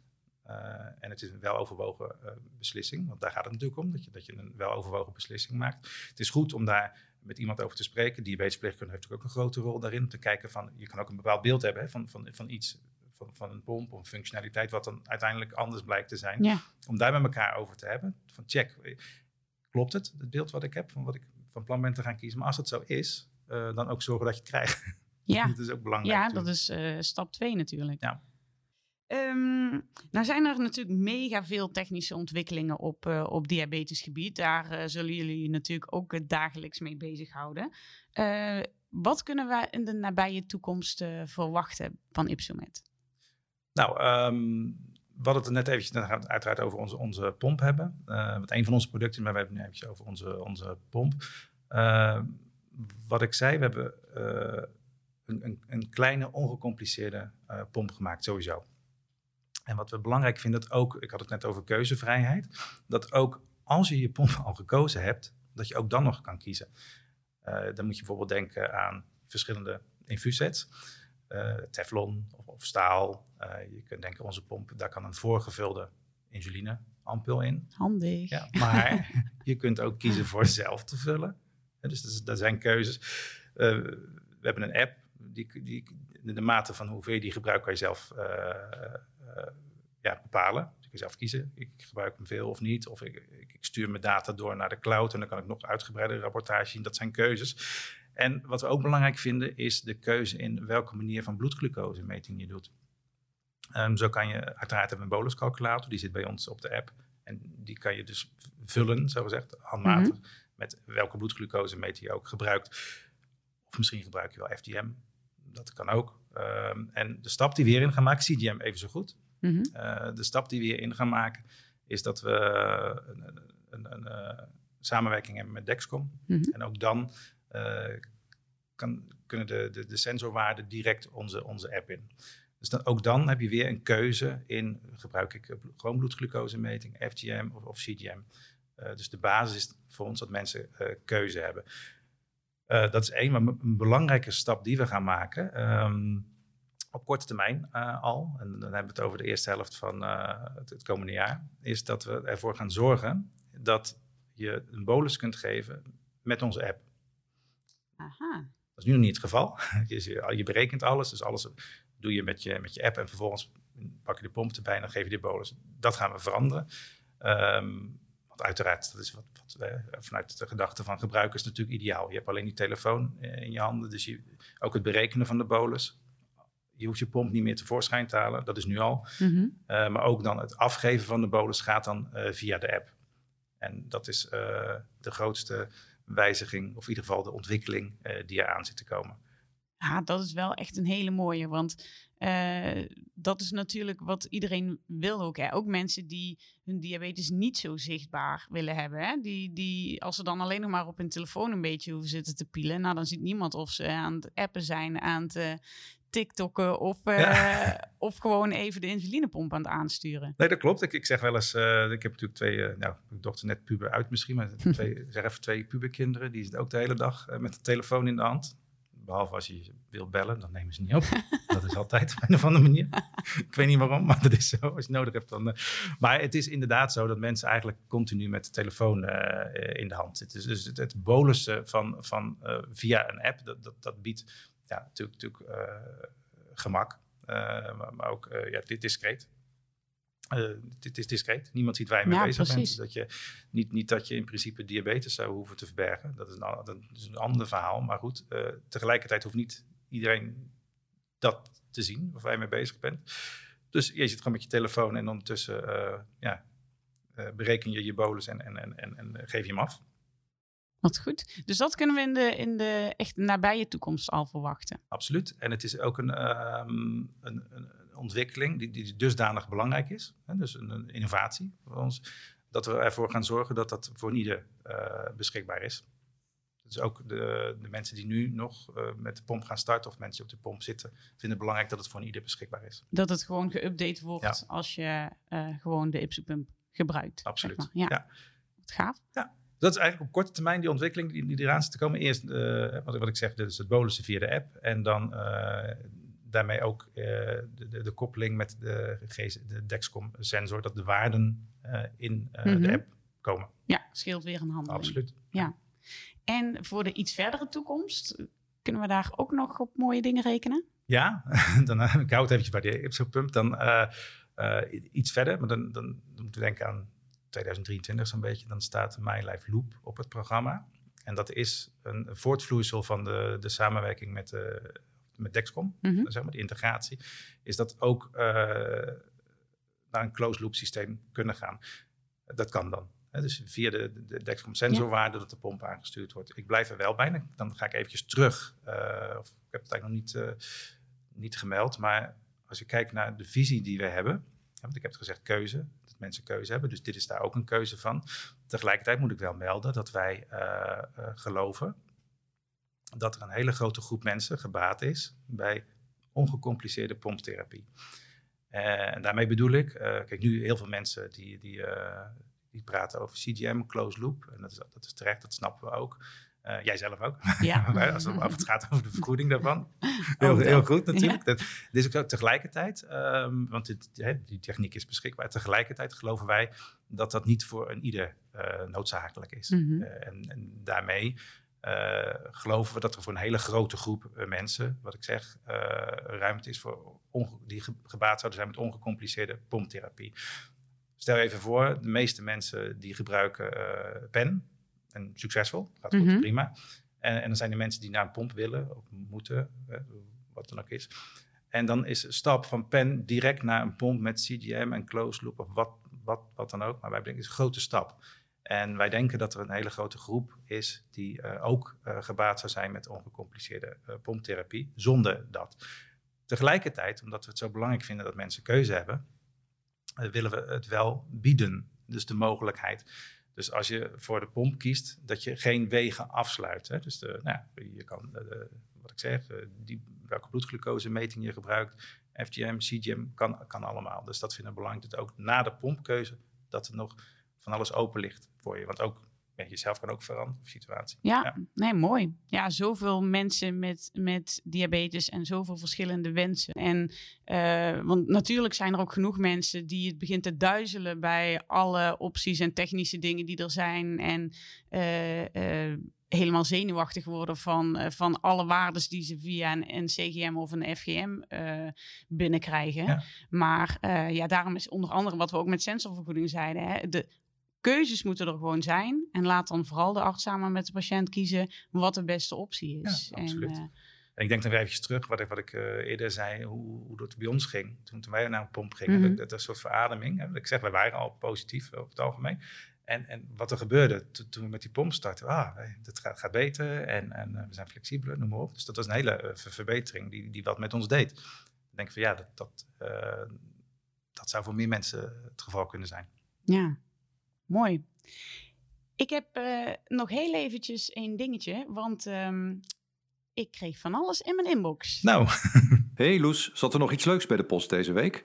Speaker 2: uh, en het is een weloverwogen uh, beslissing, want daar gaat het natuurlijk om, dat je, dat je een weloverwogen beslissing maakt. Het is goed om daar met iemand over te spreken. Diabetesplichtkunde heeft natuurlijk ook een grote rol daarin, te kijken van, je kan ook een bepaald beeld hebben hè, van, van, van iets, van, van een pomp of een functionaliteit, wat dan uiteindelijk anders blijkt te zijn.
Speaker 1: Ja.
Speaker 2: Om daar met elkaar over te hebben, van check, klopt het, het beeld wat ik heb, van wat ik van plan ben te gaan kiezen. Maar als het zo is, uh, dan ook zorgen dat je het krijgt.
Speaker 1: Ja,
Speaker 2: dat is ook belangrijk.
Speaker 1: Ja, dat is uh, stap twee natuurlijk.
Speaker 2: Ja.
Speaker 1: Um, nou zijn er natuurlijk mega veel technische ontwikkelingen op, uh, op diabetesgebied. Daar zullen jullie natuurlijk ook dagelijks mee bezighouden. wat kunnen we in de nabije toekomst verwachten van Ipsomet?
Speaker 2: Nou, um, we hadden het net eventjes uiteraard over onze, onze pomp hebben. met een van onze producten, maar we hebben het nu eventjes over onze, onze pomp. wat ik zei, we hebben een, een, een, kleine, ongecompliceerde pomp gemaakt, sowieso. En wat we belangrijk vinden, dat ook, ik had het net over keuzevrijheid, dat ook als je je pomp al gekozen hebt, dat je ook dan nog kan kiezen. Uh, dan moet je bijvoorbeeld denken aan verschillende infuussets, uh, teflon of, of staal. Uh, je kunt denken aan onze pomp, daar kan een voorgevulde insulineampul in.
Speaker 1: Handig.
Speaker 2: Ja, maar je kunt ook kiezen voor zelf te vullen. dus dat zijn keuzes. we hebben een app, die, die, de mate van hoeveel je die gebruikt kan je zelf ja, bepalen. Dus ik kan zelf kiezen. Ik gebruik hem veel of niet. Of ik, ik, stuur mijn data door naar de cloud en dan kan ik nog uitgebreide rapportage zien. Dat zijn keuzes. En wat we ook belangrijk vinden is de keuze in welke manier van bloedglucosemeting je doet. Um, zo kan je, uiteraard hebben we een boluscalculator, die zit bij ons op de app. En die kan je dus vullen, zo gezegd, handmatig, mm -hmm. met welke bloedglucosemeter je ook gebruikt. Of misschien gebruik je wel FDM, dat kan ook. Um, en de stap die we hierin gaan maken, CGM even zo goed. Mm -hmm. uh, de stap die we hierin gaan maken, is dat we een, een, een uh, samenwerking hebben met Dexcom. Mm -hmm. En ook dan kan, kunnen de, de, de, sensorwaarden direct onze, onze app in. Dus dan, ook dan heb je weer een keuze in, gebruik ik gewoon bloedglucosemeting, FGM of, of CGM. dus de basis is voor ons dat mensen keuze hebben. Uh, dat is één, maar een belangrijke stap die we gaan maken. Um, op korte termijn uh, al, en dan hebben we het over de eerste helft van uh, het, komende jaar, is dat we ervoor gaan zorgen dat je een bolus kunt geven met onze app.
Speaker 1: Aha.
Speaker 2: Dat is nu nog niet het geval. je, je berekent alles, dus alles doe je met je, met je app en vervolgens pak je de pomp erbij en dan geef je de bolus. Dat gaan we veranderen. Um, want uiteraard, dat is wat, wat uh, vanuit de gedachte van gebruikers natuurlijk ideaal. Je hebt alleen die telefoon in je handen, dus je, ook het berekenen van de bolus. Je hoeft je pomp niet meer tevoorschijn te halen, dat is nu al. Mm -hmm. uh, maar ook dan het afgeven van de bolus gaat dan uh, via de app. En dat is de grootste wijziging, of in ieder geval de ontwikkeling die er aan zit te komen.
Speaker 1: Ja, dat is wel echt een hele mooie, want uh, dat is natuurlijk wat iedereen wil ook. Hè? Ook mensen die hun diabetes niet zo zichtbaar willen hebben. Hè? Die, die, als ze dan alleen nog maar op hun telefoon een beetje hoeven zitten te pielen, nou dan ziet niemand of ze aan het appen zijn, aan het uh, TikTokken of, uh, ja. of gewoon even de insulinepomp aan het aansturen.
Speaker 2: Nee, dat klopt. Ik, ik zeg wel eens, ik heb natuurlijk twee, nou, mijn dochter net puber uit misschien, maar twee, zeg even twee puberkinderen, die zitten ook de hele dag met de telefoon in de hand. Behalve als je wil bellen, dan nemen ze niet op. dat is altijd op een of andere manier. ik weet niet waarom, maar dat is zo. Als je nodig hebt, dan. Uh... Maar het is inderdaad zo dat mensen eigenlijk continu met de telefoon uh, in de hand zitten. Dus, dus het, het bolussen van, van uh, via een app, dat, dat, dat biedt ja, natuurlijk, natuurlijk gemak. Maar, maar, ook ja, dit discreet. Het is discreet. Niemand ziet waar je mee ja, bezig precies. bent. Dat je, niet, niet dat je in principe diabetes zou hoeven te verbergen. Dat is een, dat is een ander verhaal. Maar goed, tegelijkertijd hoeft niet iedereen dat te zien, of waar je mee bezig bent. Dus je zit gewoon met je telefoon en ondertussen uh, ja, bereken je je bolus en, en, en, en, en geef je hem af.
Speaker 1: Wat goed. Dus dat kunnen we in de, in de echt nabije toekomst al verwachten.
Speaker 2: Absoluut. En het is ook een, um, een, een ontwikkeling die, die dusdanig belangrijk is. Hè, dus een, een, innovatie voor ons. Dat we ervoor gaan zorgen dat dat voor ieder beschikbaar is. Dus ook de, de mensen die nu nog met de pomp gaan starten of mensen die op de pomp zitten, vinden het belangrijk dat het voor ieder beschikbaar is.
Speaker 1: Dat het gewoon geüpdate wordt als je gewoon de Ipsopump gebruikt.
Speaker 2: Absoluut.
Speaker 1: Zeg maar. Ja. Het gaat.
Speaker 2: Ja. Dat is eigenlijk op korte termijn die ontwikkeling die, die eraan zit te komen. Eerst, uh, wat, wat, ik zeg, dus het bolussen via de app. En dan uh, daarmee ook uh, de, de, de, koppeling met de, de Dexcom-sensor, dat de waarden in mm -hmm. de app komen.
Speaker 1: Ja, scheelt weer een handeling.
Speaker 2: Absoluut.
Speaker 1: Ja. En voor de iets verdere toekomst, kunnen we daar ook nog op mooie dingen rekenen?
Speaker 2: Ja, dan ik hou het eventjes bij de Ipso-pump. Dan iets verder, maar dan, dan, dan moeten we denken aan 2023 zo'n beetje, dan staat My Life Loop op het programma. En dat is een voortvloeisel van de, de samenwerking met, uh, met Dexcom, mm zeg maar, de integratie. Is dat ook uh, naar een closed loop systeem kunnen gaan. Dat kan dan. Hè? Dus via de, de Dexcom sensorwaarde dat de pomp aangestuurd wordt. Ik blijf er wel bij. Dan ga ik eventjes terug. Uh, of, ik heb het eigenlijk nog niet, niet gemeld. Maar als je kijkt naar de visie die we hebben. Want ik heb het gezegd keuze mensen keuze hebben. Dus dit is daar ook een keuze van. Tegelijkertijd moet ik wel melden dat wij uh, uh, geloven dat er een hele grote groep mensen gebaat is bij ongecompliceerde pomptherapie. Uh, en daarmee bedoel ik, kijk nu heel veel mensen die, die, die praten over CGM, closed loop. En dat is, dat is terecht, dat snappen we ook. Uh, jij zelf ook. Ja. Als het, het gaat over de vergoeding daarvan. Heel, heel goed natuurlijk. Dat, dit is ook tegelijkertijd, um, want dit, die techniek is beschikbaar. Tegelijkertijd geloven wij dat dat niet voor een ieder uh, noodzakelijk is. Mm -hmm. uh, en, en, daarmee geloven we dat er voor een hele grote groep mensen, wat ik zeg, ruimte is voor die gebaat zouden zijn met ongecompliceerde pomptherapie. Stel even voor, de meeste mensen die gebruiken pen, en succesvol. Gaat goed, mm-hmm. prima. En, en dan zijn er mensen die naar een pomp willen of moeten, wat dan ook is. En dan is de stap van pen direct naar een pomp met CGM en closed loop of wat, wat, wat dan ook. Maar wij denken, het is een grote stap. En wij denken dat er een hele grote groep is die uh, ook uh, gebaat zou zijn met ongecompliceerde uh, pomptherapie, zonder dat. Tegelijkertijd, omdat we het zo belangrijk vinden dat mensen keuze hebben, willen we het wel bieden. Dus de mogelijkheid. Dus als je voor de pomp kiest, dat je geen wegen afsluit. Hè? Dus de, nou, je kan, de, wat ik zeg, die, welke bloedglucosemeting je gebruikt, FGM, CGM, kan, kan allemaal. Dus dat vinden we belangrijk, dat ook na de pompkeuze, dat er nog van alles open ligt voor je. Want ook ja, jezelf kan ook veranderen, situatie.
Speaker 1: Ja, ja, nee, mooi. Ja, zoveel mensen met, met diabetes en zoveel verschillende wensen. En, uh, want natuurlijk zijn er ook genoeg mensen die het begint te duizelen bij alle opties en technische dingen die er zijn. En uh, uh, helemaal zenuwachtig worden van, van alle waardes die ze via een, een CGM of een FGM binnenkrijgen. Ja. Maar ja, daarom is onder andere wat we ook met sensorvergoeding zeiden, hè, de keuzes moeten er gewoon zijn. En laat dan vooral de arts samen met de patiënt kiezen wat de beste optie is.
Speaker 2: Ja, absoluut. En, uh, ik denk nog even terug, wat ik, wat ik uh, eerder zei, hoe, hoe dat bij ons ging. Toen, toen wij naar een pomp gingen, mm -hmm. dat, dat, soort verademing. Hè, ik zeg, wij waren al positief over het algemeen. En, en wat er gebeurde toen we met die pomp startten, ah, dat gaat, gaat beter en, en uh, we zijn flexibeler, noem maar op. Dus dat was een hele verbetering die, die wat met ons deed. Ik denk van ja, dat, dat, dat zou voor meer mensen het geval kunnen zijn.
Speaker 1: Ja, Mooi. Ik heb uh, nog heel eventjes een dingetje, want um, ik kreeg van alles in mijn inbox.
Speaker 3: Nou, hey Loes, zat er nog iets leuks bij de post deze week?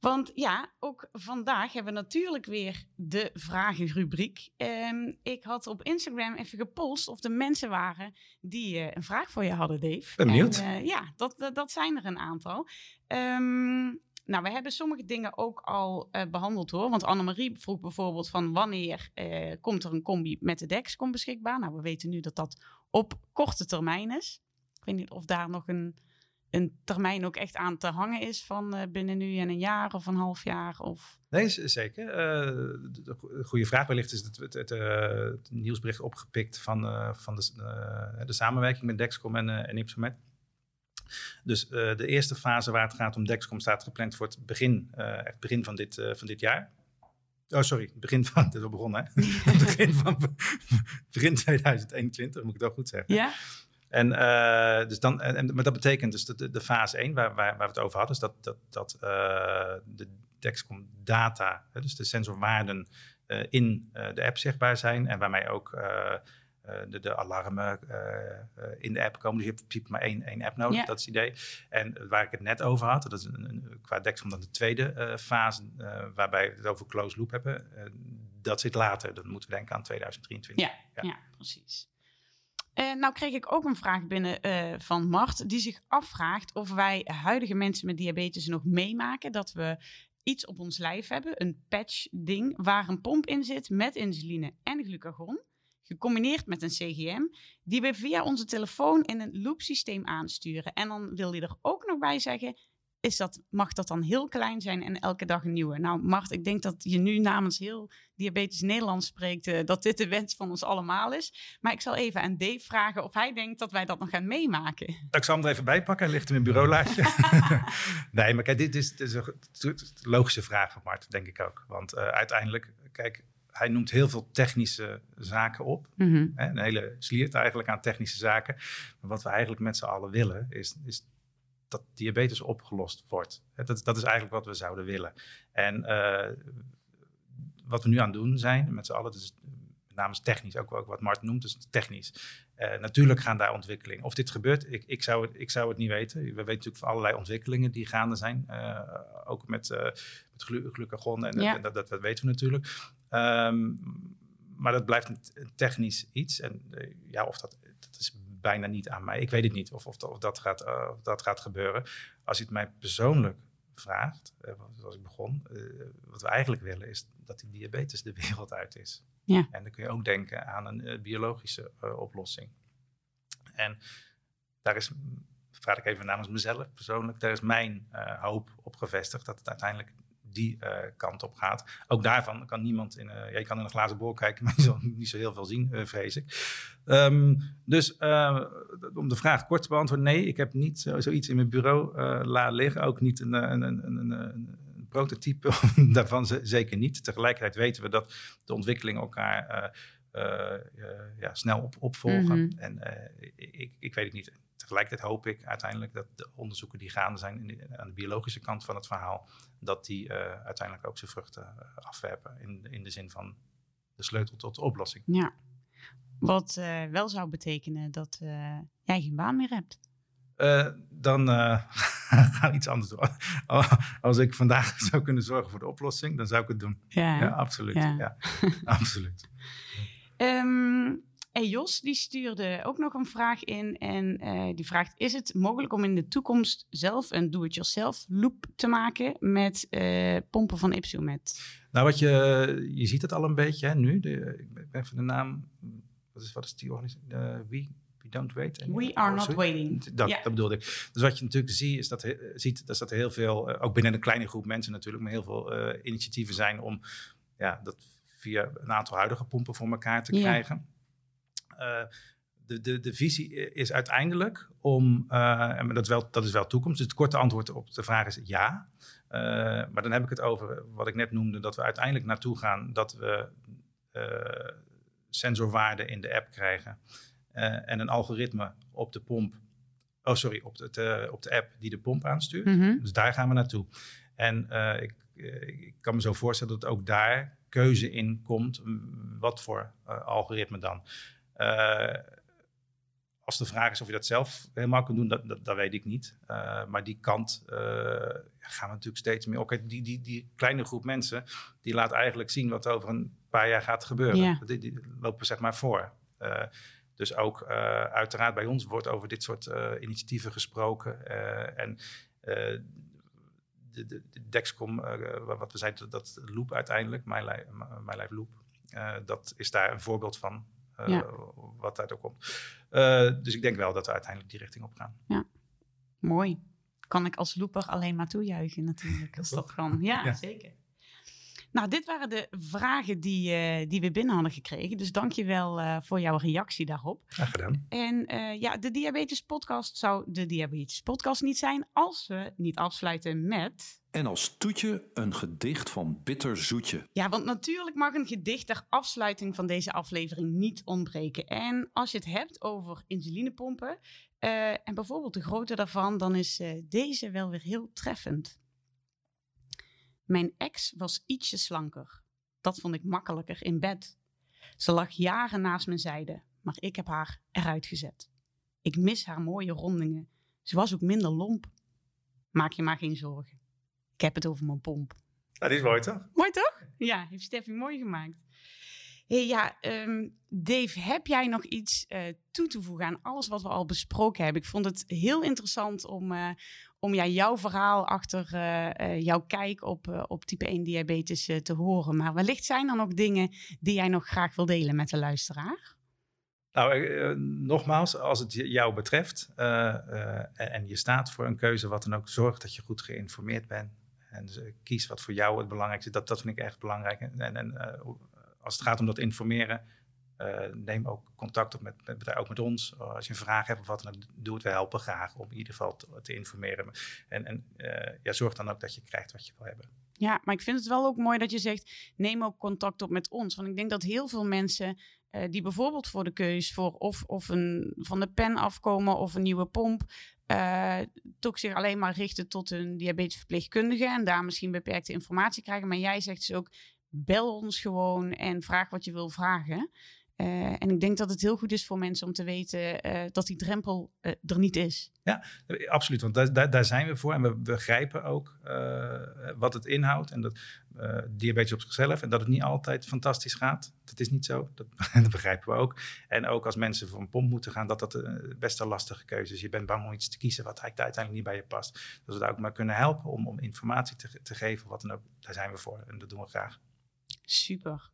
Speaker 1: Want ja, ook vandaag hebben we natuurlijk weer de vragenrubriek. Um, ik had op Instagram even gepost of er mensen waren die uh, een vraag voor je hadden, Dave.
Speaker 3: Ben benieuwd.
Speaker 1: En, uh, ja, dat, dat, dat, zijn er een aantal. Um, nou, we hebben sommige dingen ook al uh, behandeld hoor. Want Annemarie vroeg bijvoorbeeld van wanneer uh, komt er een combi met de Dexcom beschikbaar? Nou, we weten nu dat dat op korte termijn is. Ik weet niet of daar nog een, een termijn ook echt aan te hangen is van uh, binnen nu en een jaar of een half jaar. Of...
Speaker 2: Nee, zeker. de goede vraag wellicht is het, het, het, het nieuwsbericht opgepikt van, van de, de samenwerking met Dexcom en, en. Dus uh, de eerste fase waar het gaat om Dexcom staat gepland voor het begin, uh, echt begin van, dit, uh, van dit jaar. Oh, sorry, begin van, het is al begonnen hè? begin van, begin 2021, moet ik dat goed zeggen.
Speaker 1: Ja.
Speaker 2: En, uh, dus dan, en, maar dat betekent dus de, de, fase 1 waar, waar, waar, we het over hadden, is dat, dat, dat uh, de Dexcom data, dus de sensorwaarden uh, in de app zichtbaar zijn en waarmee ook de, de, alarmen in de app komen. Dus je hebt in principe maar één, één app nodig, dat is het idee. En waar ik het net over had, dat is een, een, qua Dexcom dan de tweede fase, waarbij we het over closed loop hebben. dat zit later, dan moeten we denken aan 2023.
Speaker 1: Ja, ja. ja precies. Uh, nou kreeg ik ook een vraag binnen uh, van Mart, die zich afvraagt of wij huidige mensen met diabetes nog meemaken dat we iets op ons lijf hebben, een patch-ding, waar een pomp in zit met insuline en glucagon, gecombineerd met een CGM, die we via onze telefoon in een loopsysteem aansturen. En dan wil hij er ook nog bij zeggen, is dat, mag dat dan heel klein zijn en elke dag een nieuwe? Nou, Mart, ik denk dat je nu namens heel Diabetes Nederland spreekt, uh, dat dit de wens van ons allemaal is. Maar ik zal even aan Dave vragen of hij denkt dat wij dat nog gaan meemaken.
Speaker 2: Ik zal hem er even bijpakken, hij ligt in mijn bureaulaadje. nee, maar kijk, dit is, dit is, een logische vraag van Mart, denk ik ook. Want uh, uiteindelijk, kijk, hij noemt heel veel technische zaken op. Mm -hmm. Een hele sliert eigenlijk aan technische zaken. Maar wat we eigenlijk met z'n allen willen, is, is dat diabetes opgelost wordt. Dat, dat is eigenlijk wat we zouden willen. En uh, wat we nu aan het doen zijn, met z'n allen, dus met name technisch, ook, ook wat Mart noemt, dus technisch. Uh, natuurlijk gaan daar ontwikkelingen. Of dit gebeurt, ik, ik, zou het, ik zou het niet weten. We weten natuurlijk van allerlei ontwikkelingen die gaande zijn. Uh, ook met, uh, met glu glucagon en, ja. en dat, dat, dat, weten we natuurlijk. Um, maar dat blijft een, technisch iets. En ja, of dat, dat is bijna niet aan mij. Ik weet het niet of, of, of dat, gaat, uh, of dat gaat gebeuren. Als je het mij persoonlijk vraagt, uh, zoals ik begon, wat we eigenlijk willen is dat die diabetes de wereld uit is. Ja. En dan kun je ook denken aan een biologische oplossing. En daar is, vraag ik even namens mezelf persoonlijk, daar is mijn hoop op gevestigd dat het uiteindelijk die uh, kant op gaat. Ook daarvan kan niemand in. Uh, ja, je kan in een glazen bol kijken, maar je zal niet zo heel veel zien, uh, vrees ik. Um, dus om de vraag kort te beantwoorden: nee, ik heb niet zo, zoiets in mijn bureau laten liggen. Ook niet een, een, een, een, een prototype daarvan, zeker niet. Tegelijkertijd weten we dat de ontwikkelingen elkaar. ja, snel op, opvolgen. Mm -hmm. En ik, ik weet het niet tegelijkertijd hoop ik uiteindelijk dat de onderzoeken die gaande zijn de, aan de biologische kant van het verhaal, dat die uh, uiteindelijk ook zijn vruchten uh, afwerpen. In, in de zin van de sleutel tot de oplossing.
Speaker 1: Ja, wat uh, wel zou betekenen dat jij geen baan meer hebt.
Speaker 2: dan gaan we iets anders doen. Als ik vandaag zou kunnen zorgen voor de oplossing, dan zou ik het doen. Ja, ja absoluut. Ja. ja absoluut.
Speaker 1: Um, en Jos die stuurde ook nog een vraag in en uh, die vraagt: Is het mogelijk om in de toekomst zelf een do-it-yourself loop te maken met uh, pompen van Ipsiomet?
Speaker 2: Nou, wat je, je ziet het al een beetje hè, nu. De, ik ben even de naam. Wat is, wat is die organisatie? Uh, wie? We don't wait.
Speaker 1: We are not waiting.
Speaker 2: Dat, yeah. dat bedoelde ik. Dus wat je natuurlijk ziet, is dat, ziet, is dat er heel veel, ook binnen een kleine groep mensen natuurlijk, maar heel veel initiatieven zijn om ja, dat via een aantal huidige pompen voor elkaar te krijgen. Uh, de, de, de visie is uiteindelijk om, uh, en dat is, wel, dat is wel toekomst, dus het korte antwoord op de vraag is ja. Uh, maar dan heb ik het over wat ik net noemde, dat we uiteindelijk naartoe gaan dat we sensorwaarden in de app krijgen en een algoritme op de pomp, oh sorry, op de, op de app die de pomp aanstuurt. Mm -hmm. Dus daar gaan we naartoe. En ik, ik kan me zo voorstellen dat ook daar keuze in komt, wat voor algoritme dan. Uh, als de vraag is of je dat zelf helemaal kunt doen, dat, dat, dat weet ik niet. Uh, maar die kant uh, gaan we natuurlijk steeds meer. Ook die, die, die kleine groep mensen, die laat eigenlijk zien wat over een paar jaar gaat gebeuren. Ja. Die, die, lopen zeg maar voor. Uh, dus ook uiteraard bij ons wordt over dit soort initiatieven gesproken. en de, de, de Dexcom, wat we zeiden, dat Loop uiteindelijk, My Life Loop, dat is daar een voorbeeld van ja. Eh, wat uit ook komt. Uh, dus ik denk wel dat we uiteindelijk die richting op gaan.
Speaker 1: Ja, mooi. Kan ik als looper alleen maar toejuichen natuurlijk. Als dat kan. Ja, ja, zeker. Nou, dit waren de vragen die, uh, die we binnen hadden gekregen. Dus dank je wel uh, voor jouw reactie daarop.
Speaker 2: Graag gedaan.
Speaker 1: En uh, ja, de Diabetes Podcast zou de Diabetes Podcast niet zijn als we niet afsluiten met
Speaker 3: En als toetje een gedicht van Bitter Zoetje.
Speaker 1: Ja, want natuurlijk mag een gedicht ter afsluiting van deze aflevering niet ontbreken. En als je het hebt over insulinepompen uh, en bijvoorbeeld de grootte daarvan, dan is uh, deze wel weer heel treffend. Mijn ex was ietsje slanker. Dat vond ik makkelijker in bed. Ze lag jaren naast mijn zijde, maar ik heb haar eruit gezet. Ik mis haar mooie rondingen. Ze was ook minder lomp. Maak je maar geen zorgen. Ik heb het over mijn pomp.
Speaker 2: Dat is mooi toch?
Speaker 1: Mooi toch? Ja, heeft Steffi mooi gemaakt. Hey, ja, um, Dave, heb jij nog iets uh, toe te voegen aan alles wat we al besproken hebben? Ik vond het heel interessant om, uh, om ja, jouw verhaal achter uh, jouw kijk op, op type 1 diabetes te horen. Maar wellicht zijn er nog dingen die jij nog graag wil delen met de luisteraar?
Speaker 2: Nou, nogmaals, als het jou betreft en je staat voor een keuze, wat dan ook, zorg dat je goed geïnformeerd bent. En kies wat voor jou het belangrijkste is. Dat, dat vind ik echt belangrijk. En, en als het gaat om dat informeren, uh, neem ook contact op met, met, ook met ons. Als je een vraag hebt of wat dan doe het. We helpen graag om in ieder geval te, informeren. En, en ja, zorg dan ook dat je krijgt wat je wil hebben.
Speaker 1: Ja, maar ik vind het wel ook mooi dat je zegt, neem ook contact op met ons. Want ik denk dat heel veel mensen uh, die bijvoorbeeld voor de keus voor of, of een, van de pen afkomen of een nieuwe pomp, toch zich alleen maar richten tot een diabetesverpleegkundige en daar misschien beperkte informatie krijgen. Maar jij zegt dus ook, bel ons gewoon en vraag wat je wil vragen. Uh, en ik denk dat het heel goed is voor mensen om te weten uh, dat die drempel uh, er niet is.
Speaker 2: Ja, absoluut. Want daar, daar, daar zijn we voor. En we begrijpen ook wat het inhoudt. En dat diabetes op zichzelf. En dat het niet altijd fantastisch gaat. Dat is niet zo. Dat, dat, begrijpen we ook. En ook als mensen voor een pomp moeten gaan, dat dat best een lastige keuze is. Je bent bang om iets te kiezen wat uiteindelijk niet bij je past. Dat we daar ook maar kunnen helpen om, om informatie te, te geven. Wat dan ook. Daar zijn we voor. En dat doen we graag.
Speaker 1: Super.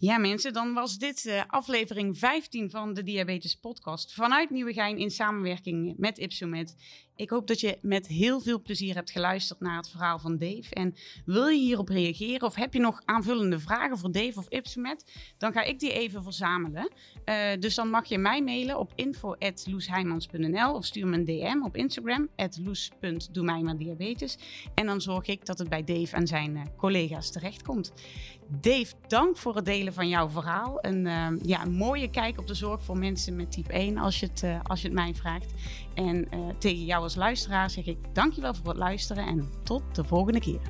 Speaker 1: Ja, mensen, dan was dit uh, aflevering 15 van de Diabetes Podcast vanuit Nieuwegein in samenwerking met Ipsomed. Ik hoop dat je met heel veel plezier hebt geluisterd naar het verhaal van Dave. En wil je hierop reageren of heb je nog aanvullende vragen voor Dave of Ipsomed? Dan ga ik die even verzamelen. Uh, dus dan mag je mij mailen op info.loesheimans.nl of stuur me een DM op Instagram, loes.doemijmerdiabetes. En dan zorg ik dat het bij Dave en zijn uh, collega's terechtkomt. Dave, dank voor het delen van jouw verhaal. Een, uh, ja, een mooie kijk op de zorg voor mensen met type 1, als je het, als je het mij vraagt. En uh, tegen jou als luisteraar zeg ik dankjewel voor het luisteren en tot de volgende keer.